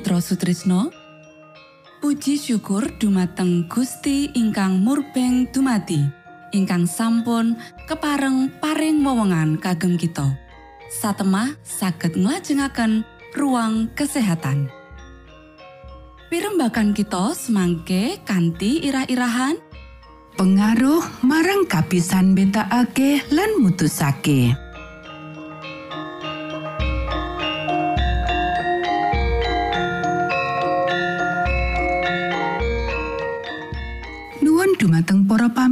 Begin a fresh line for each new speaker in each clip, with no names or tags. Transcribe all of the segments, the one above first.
Mitra Sutrisno. Puji syukur dumateng Gusti ingkang murbeng dumati ingkang sampun kepareng paring wewenngan kagem kita. Satemah saged nglajengaken ruang kesehatan. Pirembakan kita semangke kanthi irah-irahan.
Pengaruh marang kapisan beta ake lan mutusake.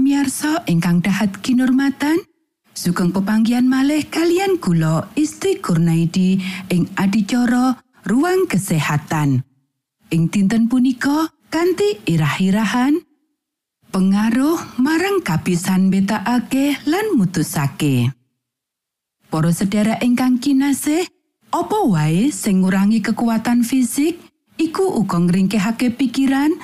Para pamiarsa ingkang dahat kinurmatan. Sugeng pepanggian malih kalian kula Isti Kurnaidi ing adicara ruang kesehatan. Ing dinten punika kanthi irah-irahan pengaruh marang kapisan beta ake lan mutusake. Para sedherek ingkang kinasih, apa wae sing ngurangi kekuatan fisik iku uga ngringkehake pikiran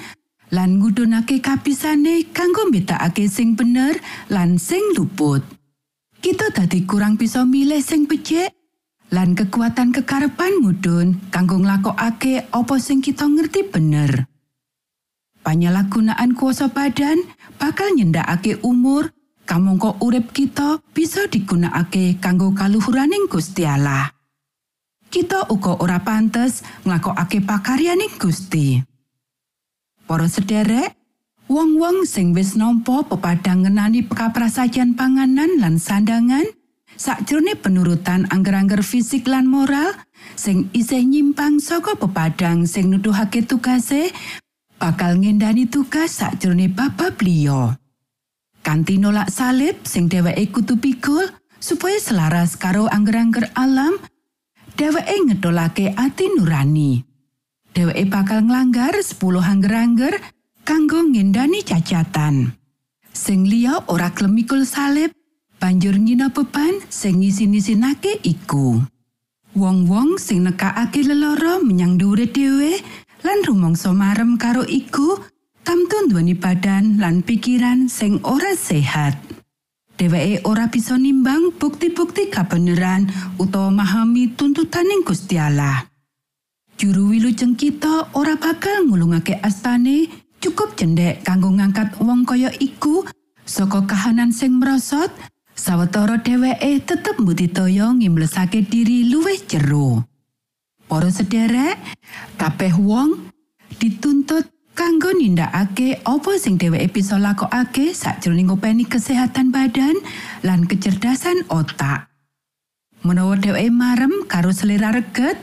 lan ngudhunake kapisane kanggo mbetakake sing bener lan sing luput. Kita dadi kurang bisa milih sing becik lan kekuatan kekarepan mudhun kanggo nglakokake apa sing kita ngerti bener. Panyalahgunaan kuasa badan bakal nyendakake umur, kamangka urip kita bisa digunakake kanggo kaluhuraning Gusti Allah. Kita uga ora pantes nglakokake pakaryaning Gusti. Para sederek, wong-wong sing wis nampa pepadang ngenani kaprasajan panganan lan sandangan, sakjroning penurutan angger-angger fisik lan moral sing isih nyimpang saka pepadang sing nuduhake tugase bakal ngendani tugas sakjroning babab liya. Kanthi nolak salib sing dheweke kudu pikul supaya selaras karo angger-angger alam, dheweke ngedolake ati nurani. Dheweke bakal nglanggar 10 angger-angger kanggo ngendani cacatan. Sing liya ora klemikul salib, banjur ngina beban sing ngisi-nisinake iku. Wong-wong sing nekakake lelara menyang dhuwure dhewe lan rumangsa marem karo iku tamtu nduweni badan lan pikiran sing ora sehat. Dheweke ora bisa nimbang bukti-bukti kabeneran utawa memahami tuntutaning Gusti Allah. Juru wilujeng kita ora bakal ngulungake astane cukup cendek kanggo ngangkat wong kaya iku saka kahanan sing merosot sawetara dheweke tetep mbudidaya ngimlesake diri luwih jero. Para sederek, kabeh wong dituntut kanggo nindakake apa sing dheweke bisa lakokake sakjroning ngopeni kesehatan badan lan kecerdasan otak. Menawa dheweke marem karo selera reget,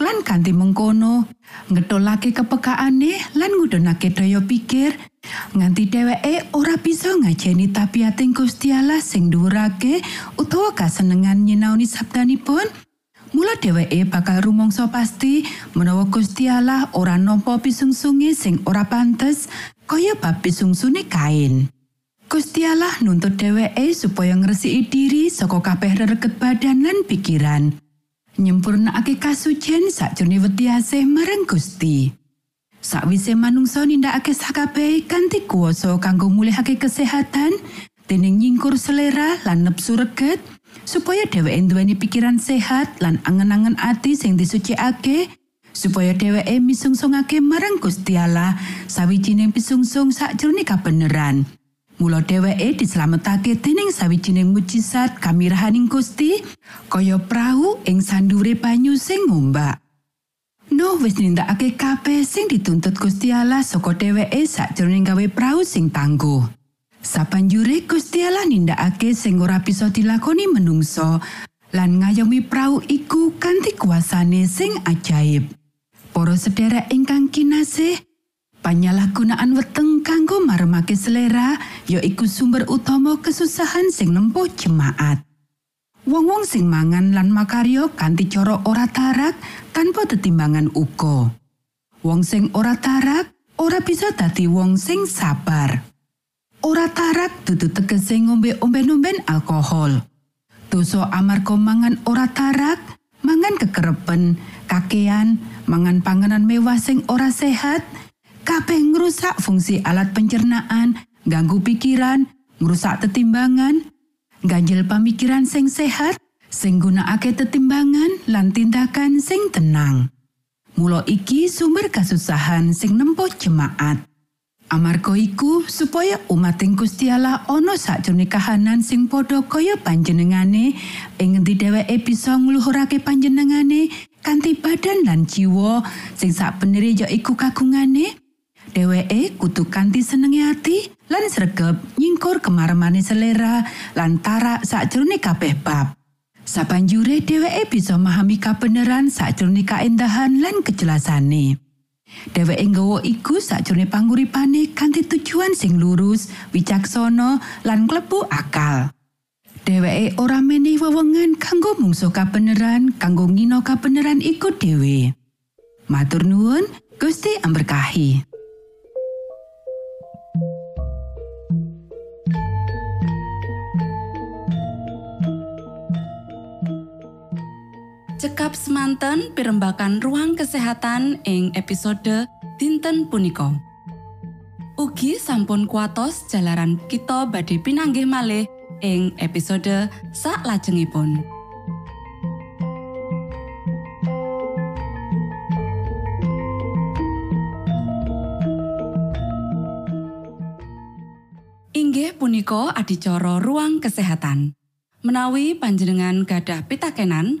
lan kanthi mengkono ngetolake kepekaane lan ngudhunake daya pikir. Nganti dheweke ora bisa ngajeni tabiating Gusti Allah sing dhuwurake utawa kasenengan nyinaoni sabdanipun. Mula dheweke bakal rumangsa pasti menawa Gusti Allah ora nampa pisungsunge sing ora pantes kaya bab pisungsune kain. Gusti Allah nuntut dheweke supaya ngresiki diri saka kabeh rereget badan lan pikiran nyempurnakake kasucen sakjroning wetiase marang Gusti. Sakwise manungsa nindakake sakabehe kanthi kuwasa kanggo mulihake kesehatan, dening nyingkur selera lan nepsu reget, supaya dheweke nduweni pikiran sehat lan angen-angen ati sing disucikake, supaya dheweke misungsungake marang Gusti Allah sawijining pisungsung sakjroning kabeneran. Mula dheweke dislametake dening sawijining mujizat kamirahaning Gusti kaya prau ing sandure banyu sing ngombak. Nuh wis nindakake kabeh sing dituntut Gusti Allah saka dheweke sakjroning gawe prau sing tangguh. Sapanjure Gusti Allah nindakake sing ora bisa dilakoni menungso lan ngayomi prau iku kanthi kuasane sing ajaib. Para sedherek ingkang kinasih, Panyalahgunaan weteng kanggo maremake selera ya iku sumber utama kesusahan sing nempuh jemaat. Wong-wong sing mangan lan makaryo kanthi cara ora tarak tanpa tetimbangan uga. Wong sing ora tarak ora bisa dadi wong sing sabar. Ora tarak dudu tegese ngombe-omben-omben alkohol. Dosa amarga mangan ora tarak, mangan kekerepen, kakean, mangan panganan mewah sing ora sehat, kabeh ngrusak fungsi alat pencernaan, ganggu pikiran, ngrusak tetimbangan, ganjil pamikiran sing sehat, sing gunakake tetimbangan lan tindakan sing tenang. Mula iki sumber kasusahan sing nempo jemaat. Amarga iku supaya umat ing Gusti Allah ana sakjroning kahanan sing padha kaya panjenengane ing ngendi dheweke bisa ngluhurake panjenengane kanthi badan lan jiwa sing sakbenere ya iku kagungane dheweke kudu kanthi senenge ati lan sregep nyingkur kemaremane selera lan tarak sakjroning kabeh bab sabanjure dheweke bisa memahami kabeneran sakjroning kaendahan lan kejelasane. Dheweke nggawa iku sakjroning panguripane kanthi tujuan sing lurus, wicaksana lan klebu akal. Dheweke ora menehi wewengan kanggo mungsu kabeneran, kanggo ngino kabeneran iku dhewe. Matur nuwun, Gusti amberkahi.
Cekap semanten pimbakan ruang kesehatan ing episode dinten punika. Ugi sampun kuatos jalaran kita badhe pinanggih malih ing episode sak lajengipun. Inggih punika adicara ruang kesehatan. Menawi panjenengan gadah pitakenan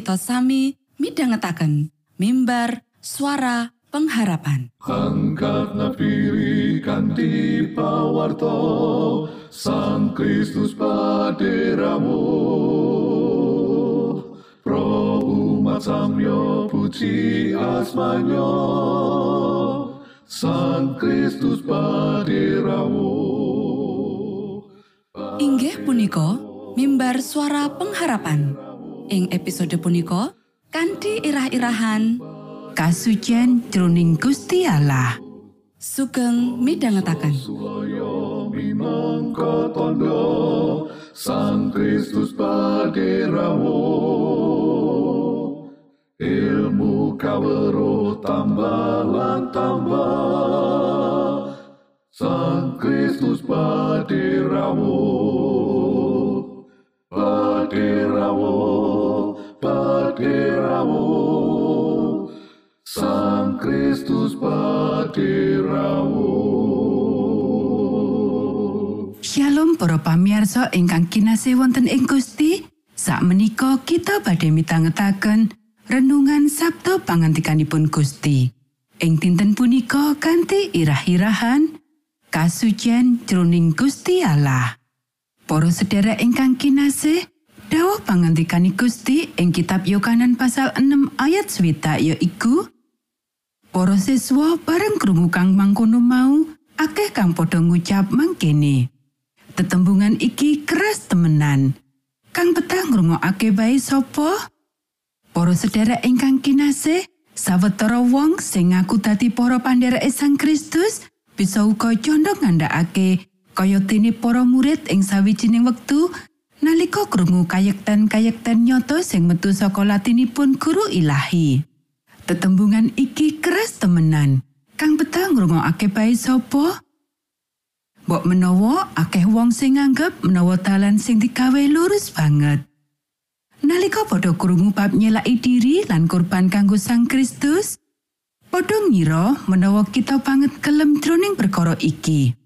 kita sami midhangetaken mimbar suara pengharapan.
Angkat pawarto Sang Kristus paderamu Pro umat samyo puji asmanyo Sang Kristus paderamu
Inggih punika mimbar suara pengharapan. Ing episode punika kanthi irah-irahan
Kasucen jroning Gusti Allah.
sugeng
minangka tondo Sang Kristus paderamu Ilmu kawero tambah tambah Sang Kristus paderamu Paderamu Paderamu Sang Kristus paderamu
Shalom para pamirsa ingkang kinasih wonten ing Gusti. Sakmenika kita badhe mitangetaken renungan Sabtu pangantikanipun Gusti. Ing dinten punika kanthi irah-irahan kasucen jroning Gusti Allah. Para sedherek ingkang kinasih, dawuh pangantikani Gusti ing kitab Yohanan pasal 6 ayat swita yaiku Para siswa bareng krungu kang mangkono mau, akeh kang padha ngucap mangkene. Tetembungan iki keras temenan. Kang betah ngrungokake bae sapa? Para sedherek ingkang kinasih, sawetara wong sing ngaku dadi para pandherek Sang Kristus bisa uga condong ngandhakake kaya dene para murid ing sawijining wektu nalika krungu kayekten-kayekten nyoto sing metu saka latinipun guru ilahi. Tetembungan iki keras temenan. Kang betah ngrungokake bae sapa? Mbok menawa akeh wong sing nganggep menawa dalan sing digawe lurus banget. Nalika padha krungu bab nyelaki diri lan kurban kanggo Sang Kristus, padha ngira menawa kita banget kelem jroning perkara iki.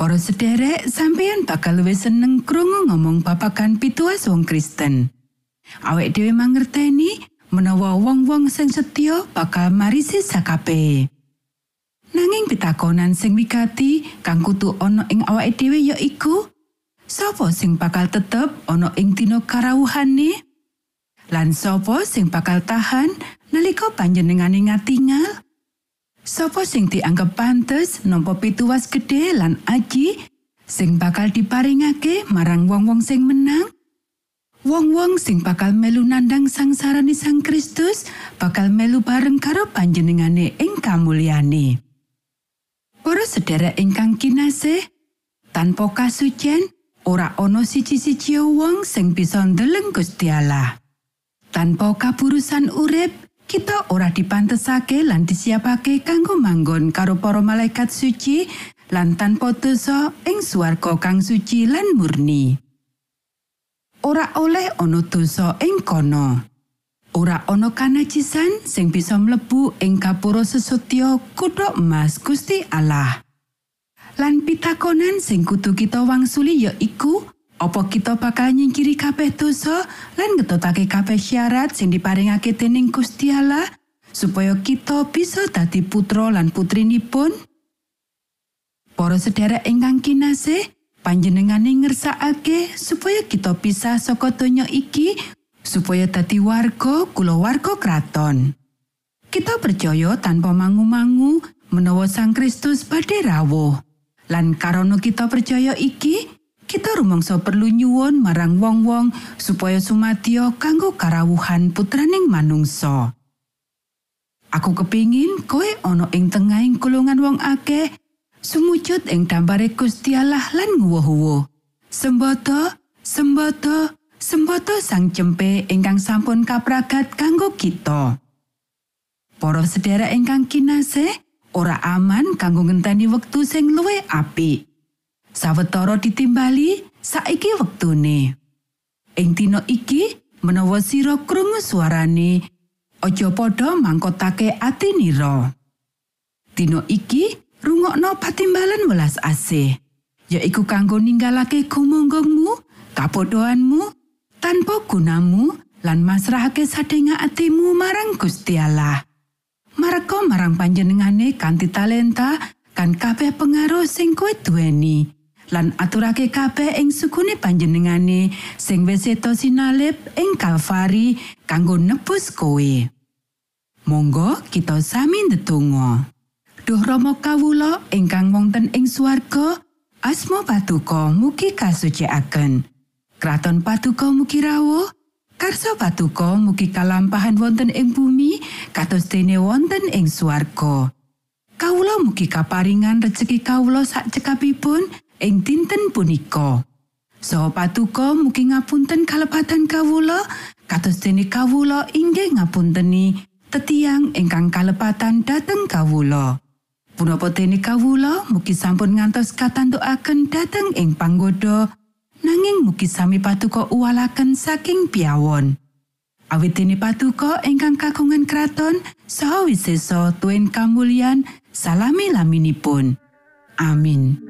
Para sederek, sampeyan bakal luwih seneng krungu ngomong babagan pituas wong Kristen. Awek dhewe mangerteni menawa wong-wong sing setya bakal marisi sakabehe. Nanging pitakonan sing wigati kang kudu ana ing awake dhewe yaiku sapa sing bakal tetep ana ing dina karawuhane? Lan sapa sing bakal tahan nalika panjenengane ngatingal? Sopo sing dianggep pantes nampa pituwas gedhe lan aji sing bakal diparingake marang wong-wong sing menang? Wong-wong sing bakal melu nandhang sangsarane Sang Kristus bakal melu bareng karo panjenengane ing kamulyane. Para sedherek ingkang kinasih, tanpa kasucen ora ana siji-siji wong sing bisa ndeleng Gusti Allah. Tanpa kaburusan urip, kita ora dipantesake lan disiapake kanggo manggon karo para malaikat suci lan tanpa dosa ing swarga kang suci lan murni. Ora oleh ana dosa ing kono. Ora ana kanajisan sing bisa mlebu ing kapura sesotya kutha emas Gusti Allah. Lan pitakonan sing kudu kita wangsuli ya iku apa kita bakal nyingkiri kabeh dosa lan ngetutake kabeh syarat sing diparingake dening Gusti Allah supaya kita bisa dadi putra lan putrinipun? Para sedherek ingkang kinasih, panjenengane ngersakake supaya kita pisah saka donya iki supaya dadi warga kulawarga kraton. Kita percaya tanpa mangu-mangu menawa Sang Kristus badhe rawuh. Lan karana kita percaya iki, kita rumangsa perlu nyuwun marang wong-wong supaya sumadya kanggo karawuhan putraning manungsa. Aku kepingin kowe ana ing tengahing kulungan wong akeh sumujud ing dambare Gusti Allah lan nguwuh-uwuh. Sembodo, sembodo, sembodo sang cempe ingkang sampun kapragat kanggo kita. Para sedherek ingkang kinasih, ora aman kanggo ngenteni wektu sing luwih apik. Sawetara ditimbali, saiki wektune. Ing dina iki, menawa sira krungu suarane, aja padha mangkotake atinira. Dina iki rungokno patimbalan welas asih yaiku kanggo ninggalake gumunggungmu kapodoanmu tanpa gunamu lan masrahake sadenya atimu marang Gusti Allah marang panjenengane kanthi talenta kan kabeh pengaruh sing kowe duweni lan aturake kabeh ing sukune panjenengane sing wis seto sinalip ing Kalvari kanggo nebus kowe Monggo kita sami ndedonga. Duh Rama kawula ingkang wonten ing swarga, asma patuko mugi kasucikaken. Kraton patuko mugi rawuh, karsa patuko mugi kalampahan wonten ing bumi kados dene wonten ing swarga. Kawula mugi kaparingan rejeki kawula sak cekapipun ing dinten punika. Saha patuko mugi ngapunten kalepatan kawula kados dene kawula inggih ngapunteni tetiang ingkang kalepatan dhateng kawula. Punapa dene kawula mugi sampun ngantos katantukaken dhateng ing panggoda nanging mugi sami patuko uwalaken saking piawon. Awit dene patuko ingkang kagungan kraton saha wisesa tuen kamulyan salami laminipun. Amin.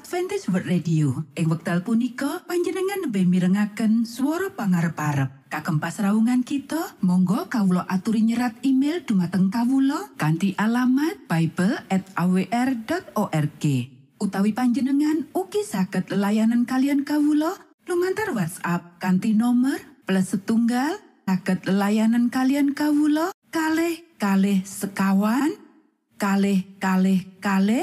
Adventist World Radio. Ing wekdal punika panjenengan nembe mirengaken swara pangarep-arep. Kagem pasraungan kita, monggo kawula aturi nyerat email dumateng kawula kanthi alamat bible@awr.org. Utawi panjenengan ugi saged layanan kalian kawula lumantar WhatsApp kanthi nomor plus setunggal saged layanan kalian kawula kalih kalih sekawan kalih kalih kalih